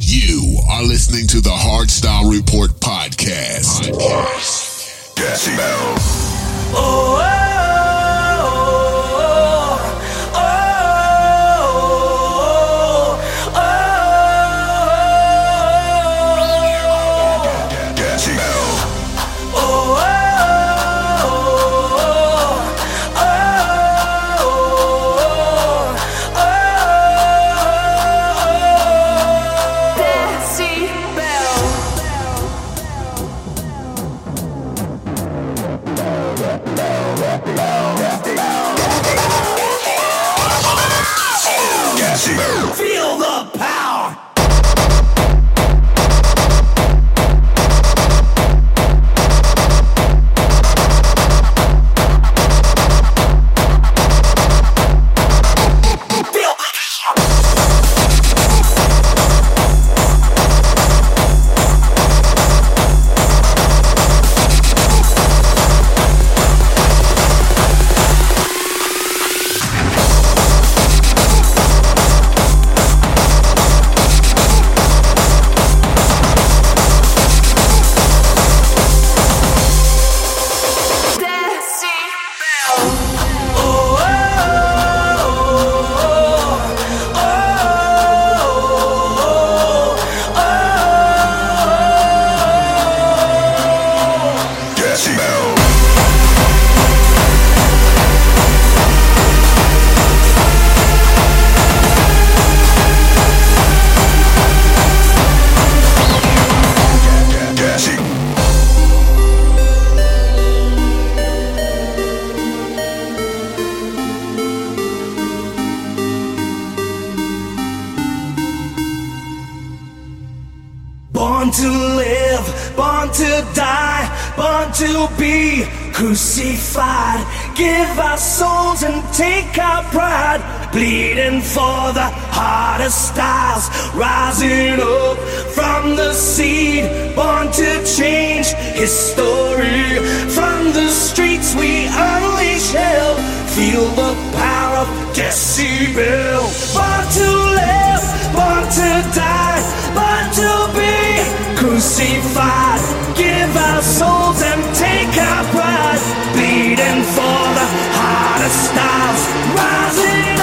You are listening to the Hardstyle Report podcast. podcast. Decibel. Oh, born to die, born to be crucified. Give our souls and take our pride. Bleeding for the hardest styles. Rising up from the seed, born to change history. From the streets we unleash hell. Feel the power of decibel. Born to live, born to die, born to be crucified. Give our souls and take our pride. Bleeding for the hardest styles. Rising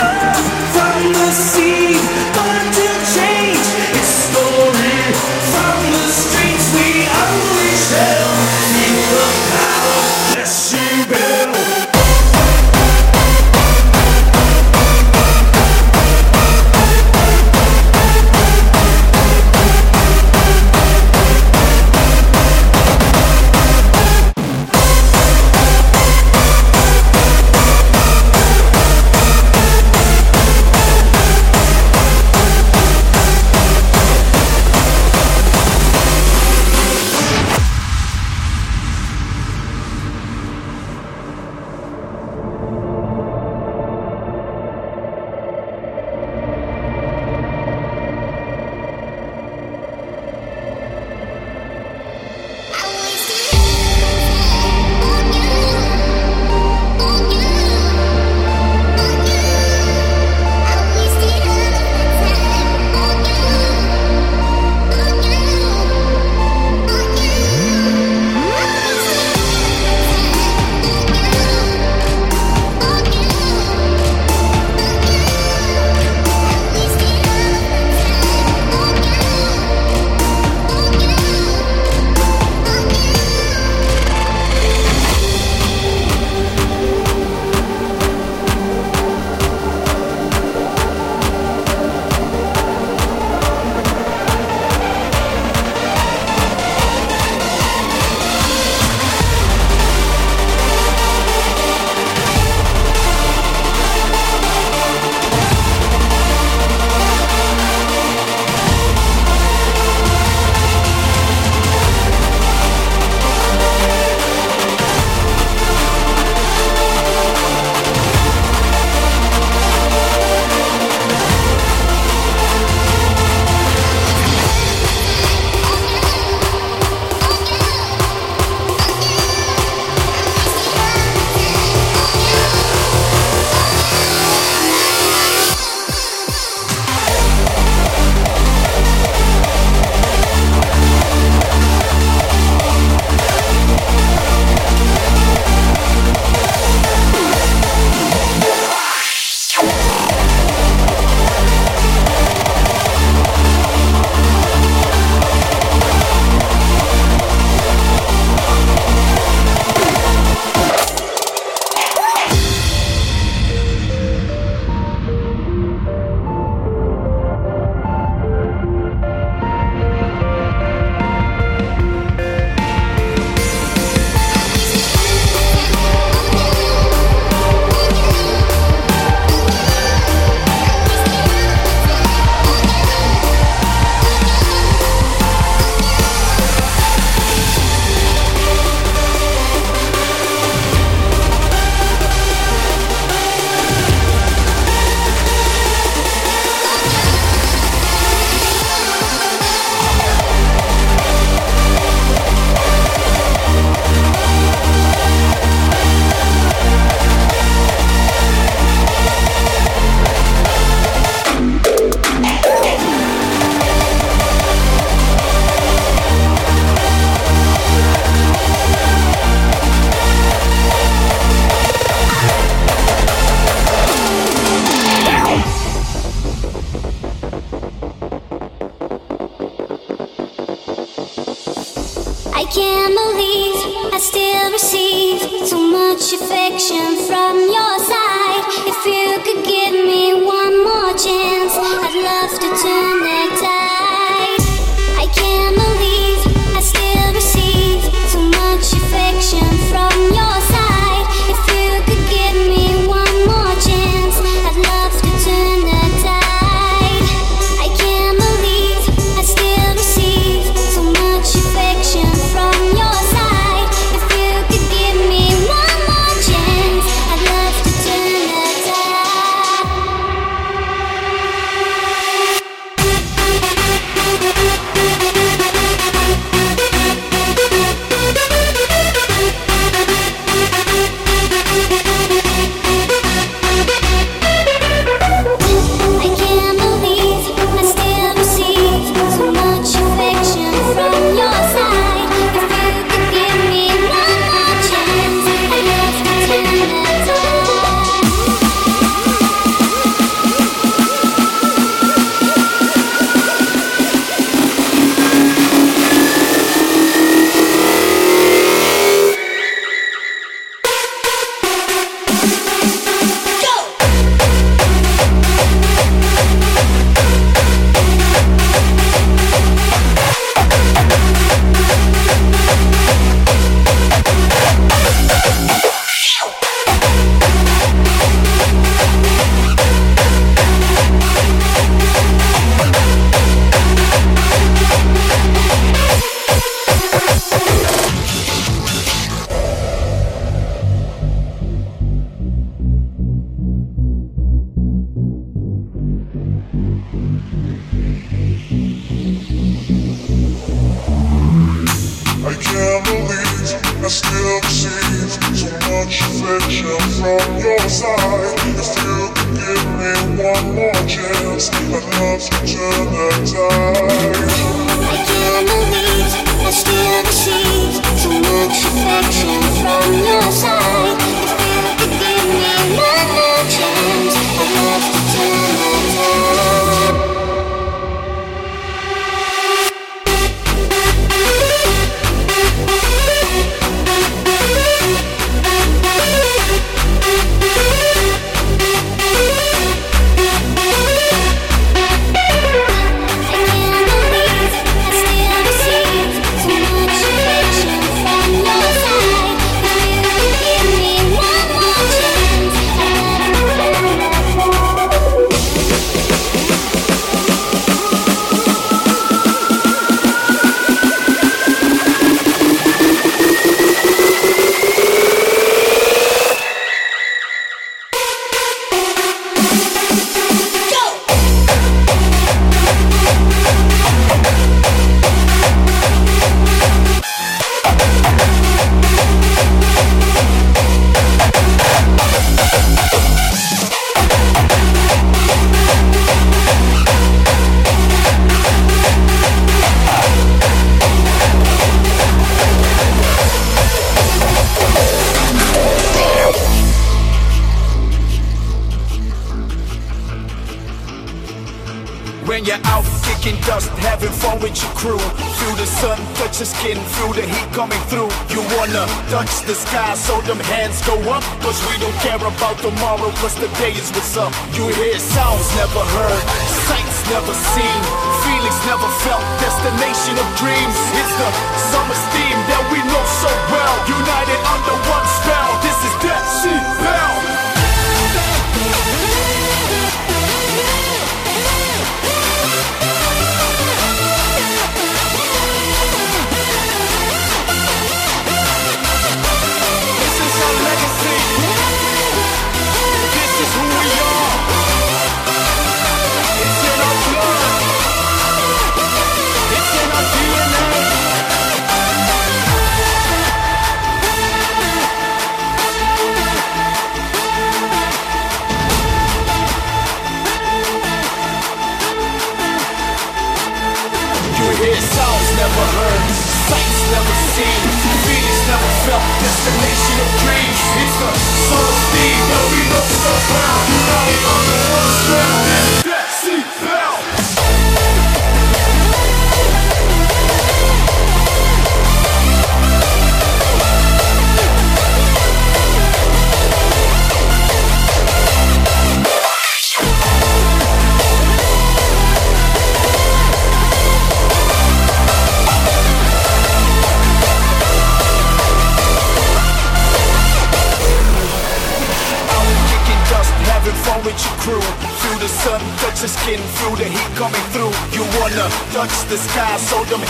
the sky so them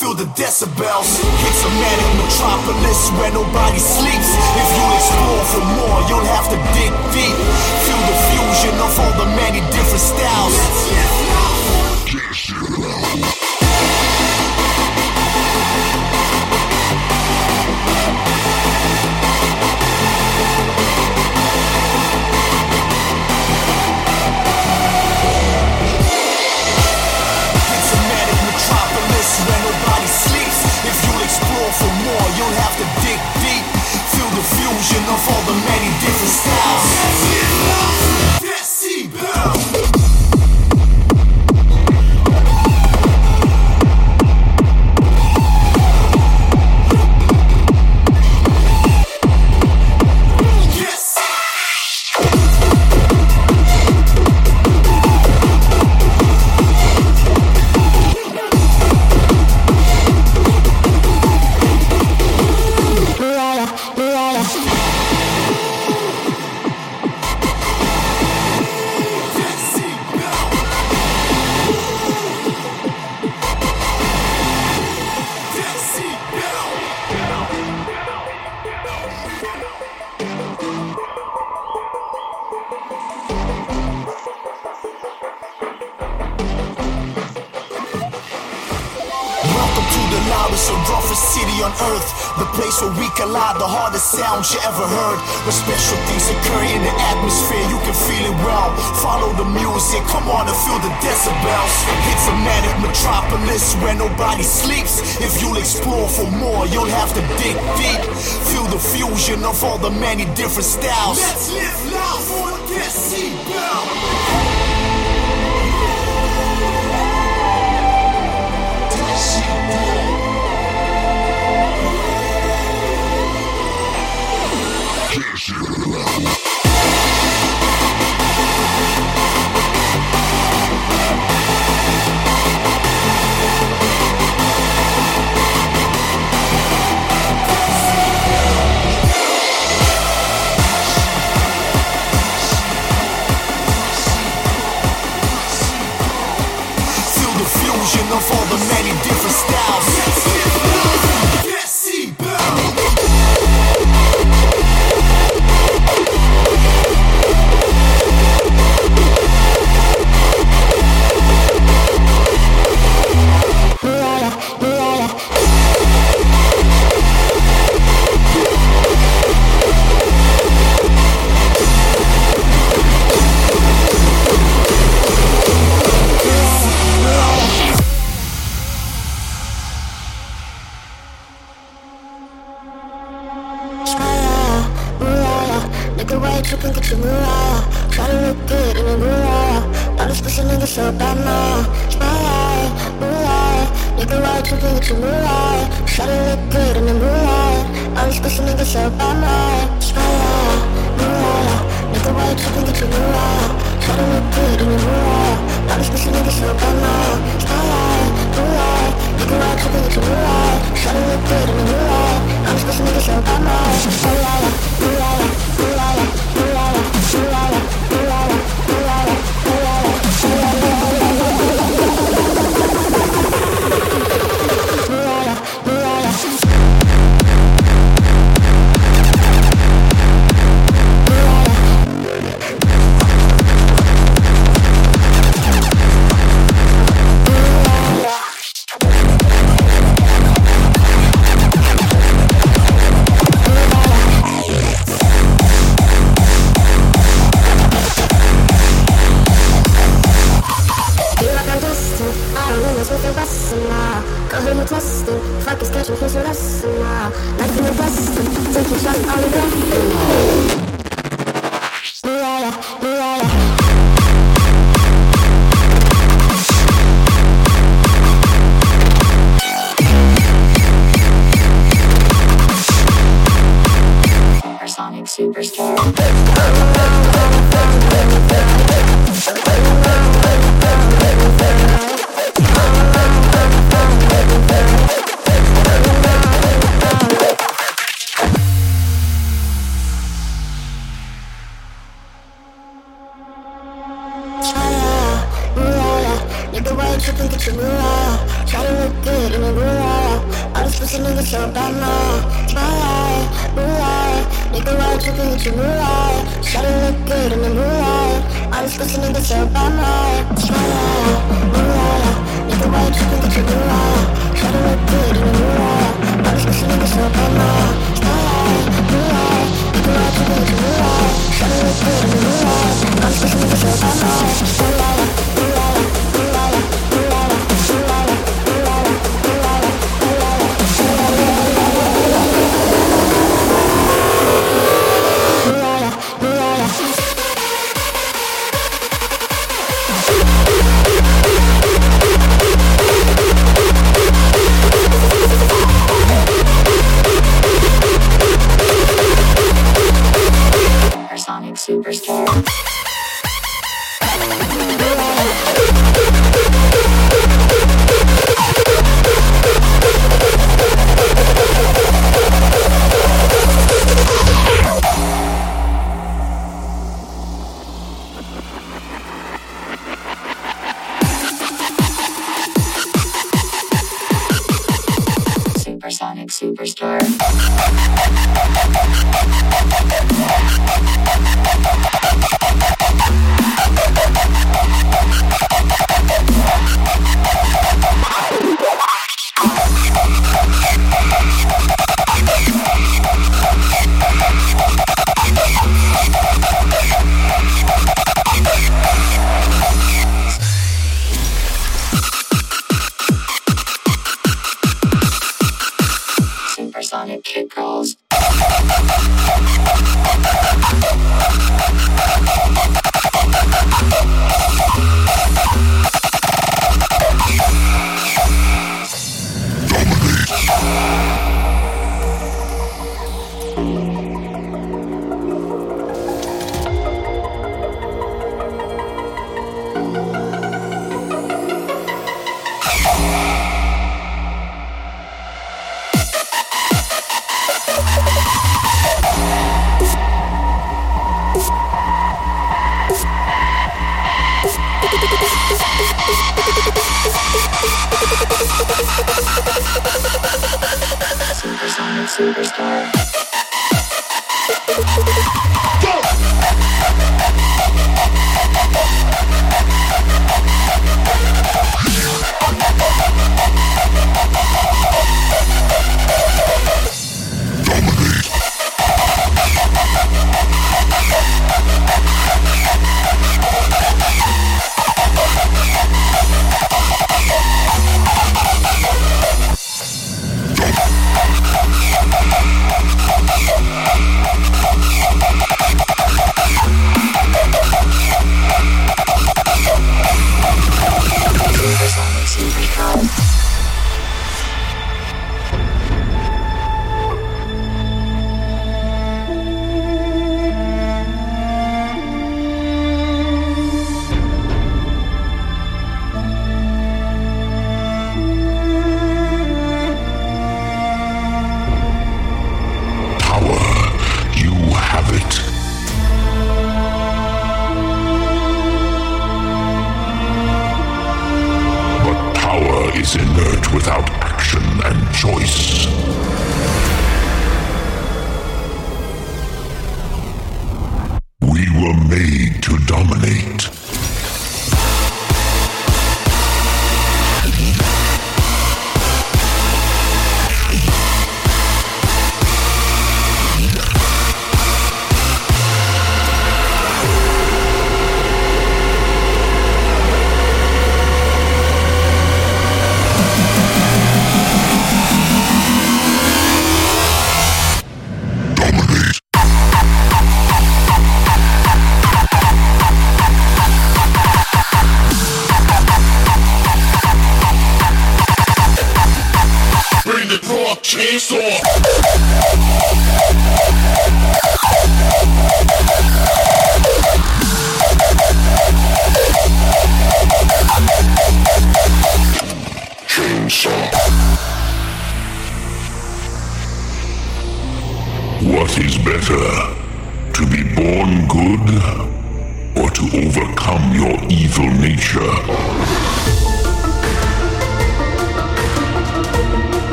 feel the decibels. bliss where nobody sleeps. If you'll explore for more, you'll have to dig deep. Feel the fusion of all the many different styles. Let's live life on this seatbelt. Cash it. different styles.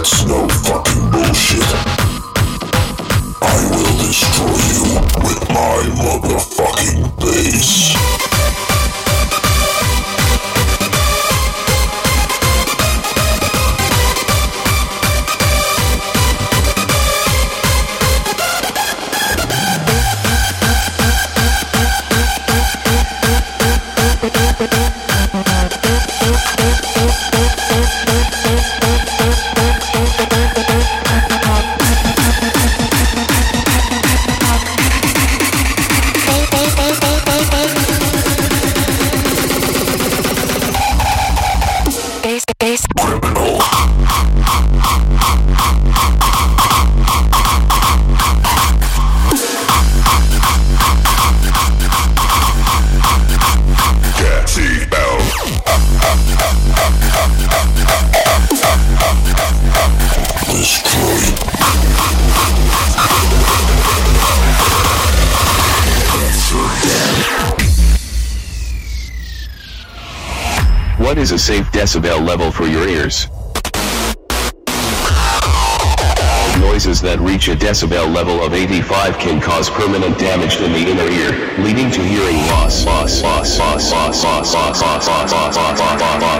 That's no fucking bullshit. I will destroy you with my motherfucking bass. Decibel level for your ears. Noises that reach a decibel level of 85 can cause permanent damage in the inner ear, leading to hearing loss. loss, loss, loss, loss, loss, loss, loss, loss, loss, loss, loss, die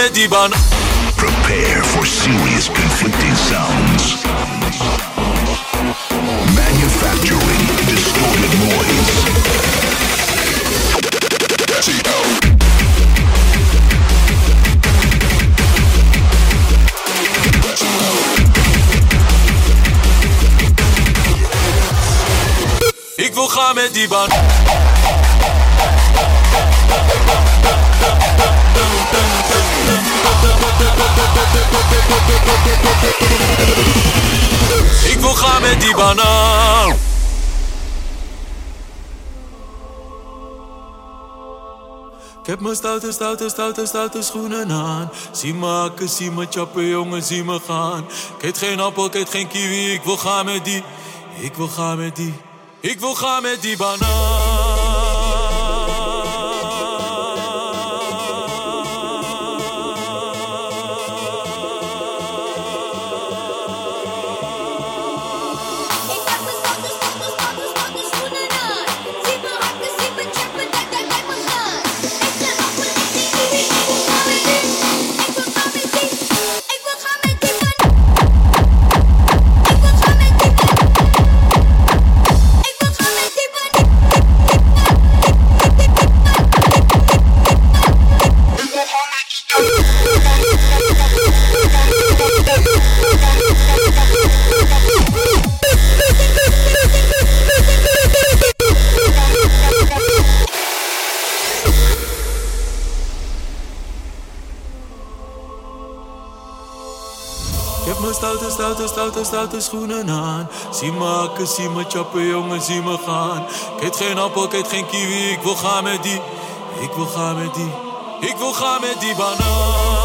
comedy. Prepare for serious conflicting sounds. Manufacturing distorted noise. Ik wil gaan met die band. Banaan. Ik heb mijn stoute, stoute, stoute, stoute schoenen aan. Zie me zie me chappen, jongen, zie me gaan. Ik eet geen appel, ik eet geen kiwi, ik wil gaan met die. Ik wil gaan met die. Ik wil gaan met die banaan. Stoute schoenen aan. Zie me hakken, zie me chappen, jongen, zie me gaan. Ik geen appel, eet geen kiwi, ik wil gaan met die. Ik wil gaan met die. Ik wil gaan met die banaan.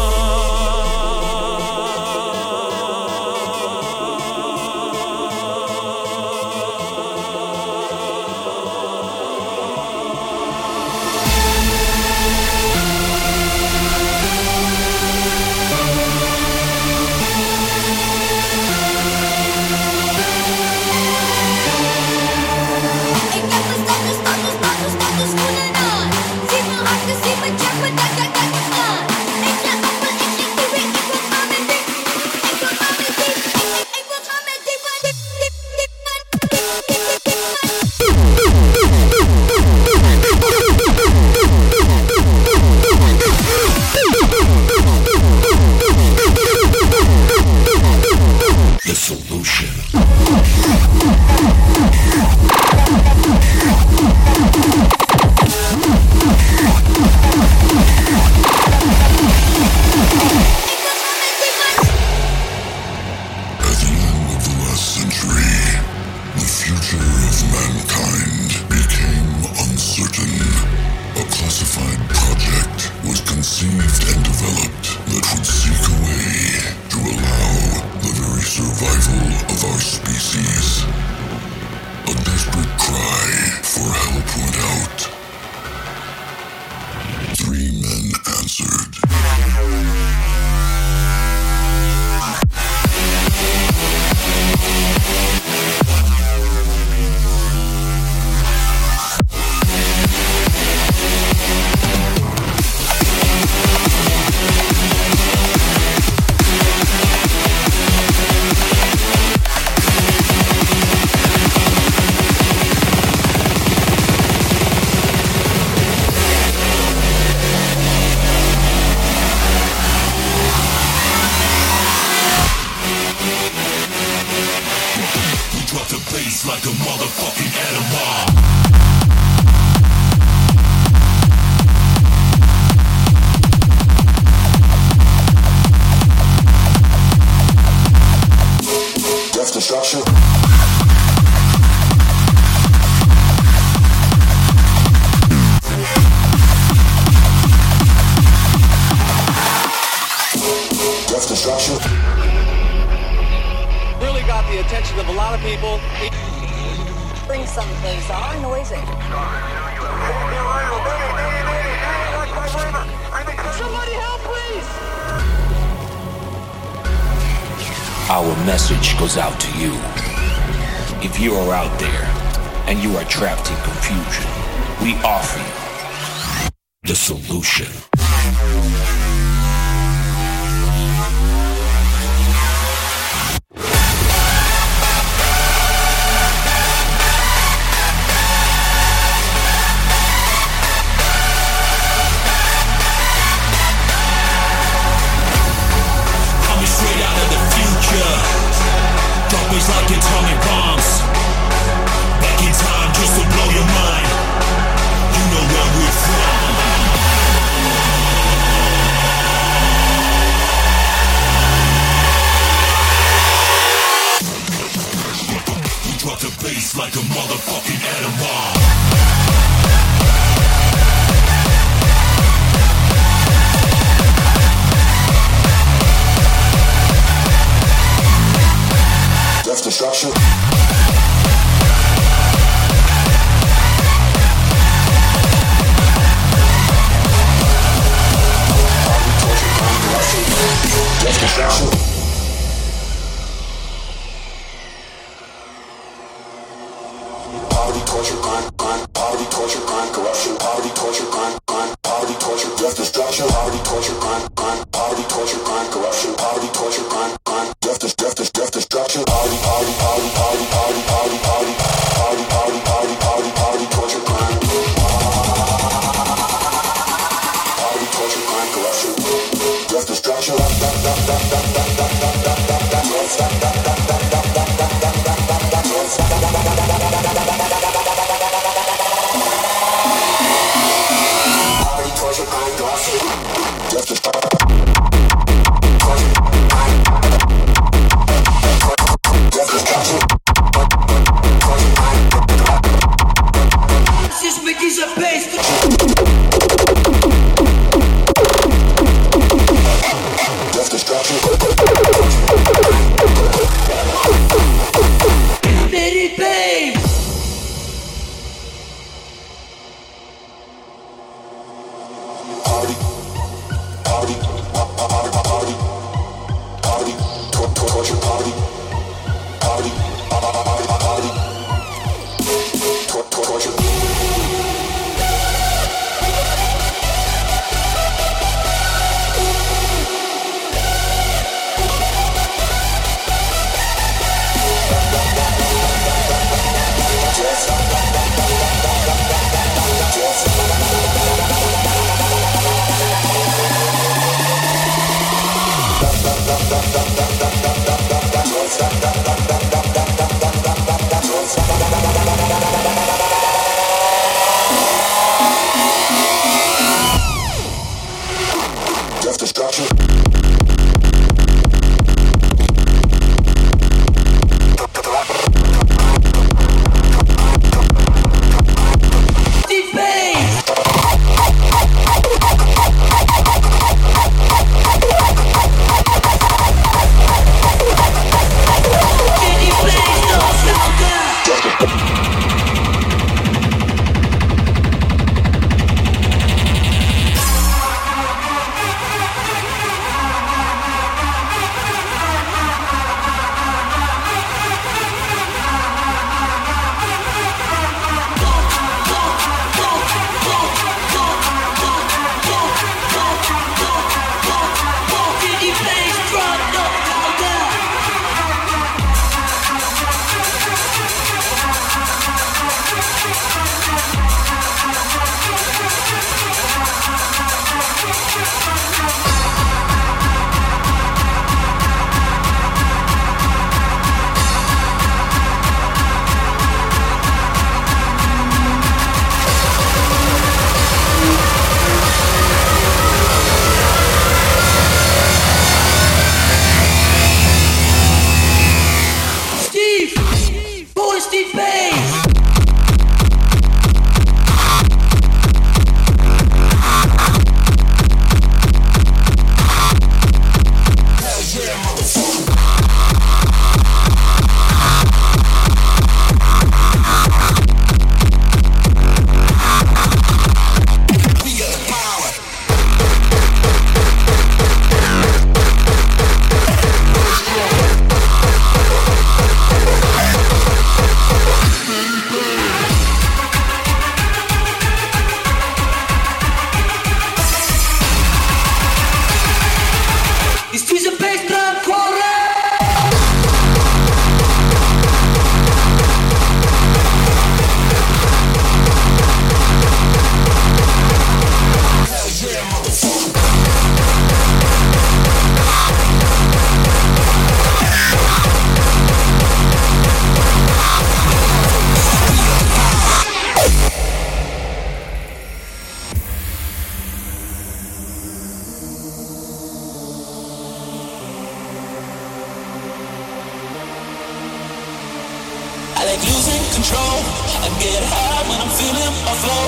control. I get high when I'm feeling my flow.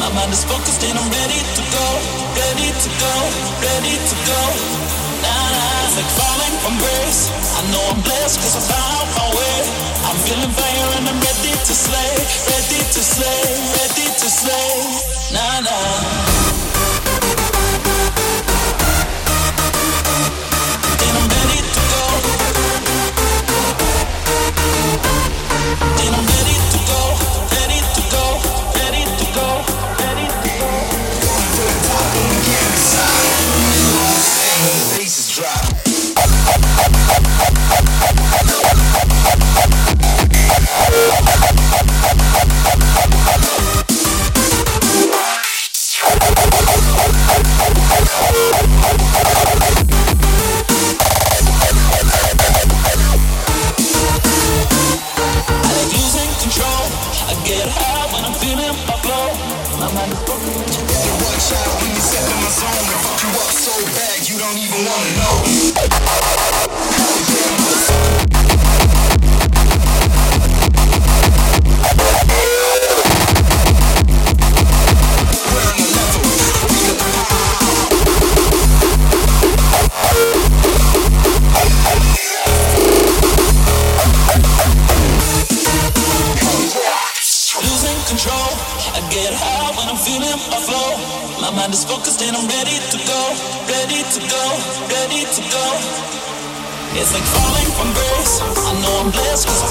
My mind is focused and I'm ready to go, ready to go, ready to go. Nah, nah, it's like falling from grace. I know I'm blessed cause I found my way. I'm feeling fire and I'm ready to slay, ready to slay, ready to slay. Nah, nah. Then I'm ready to go. Then I'm ready I'm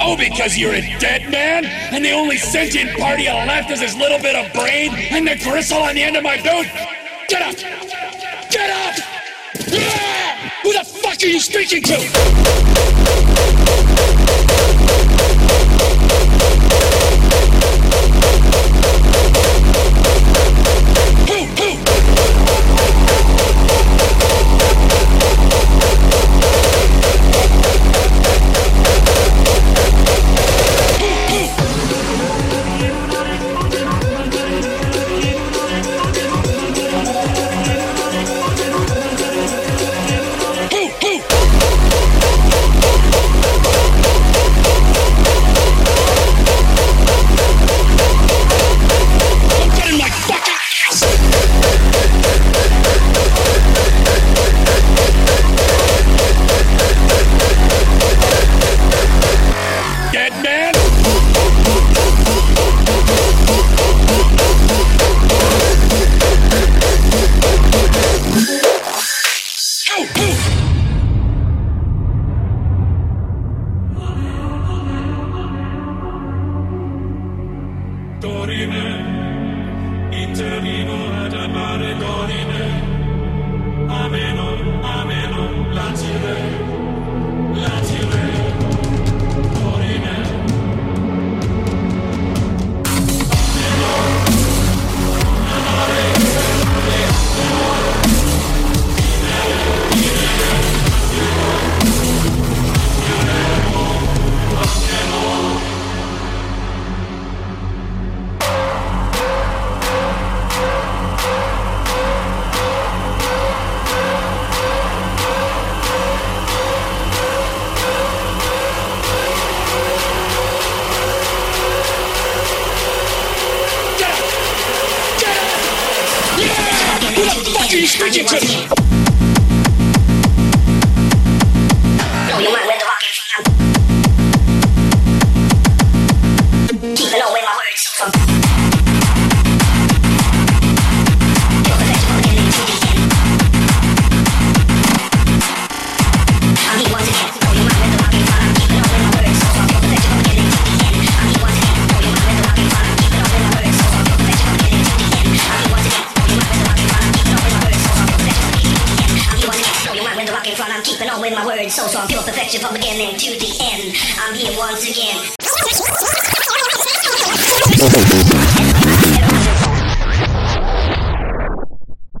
Oh, because you're a dead man, and the only sentient part you left is this little bit of brain and the gristle on the end of my boot? Get up! Get up! Yeah! Who the fuck are you speaking to?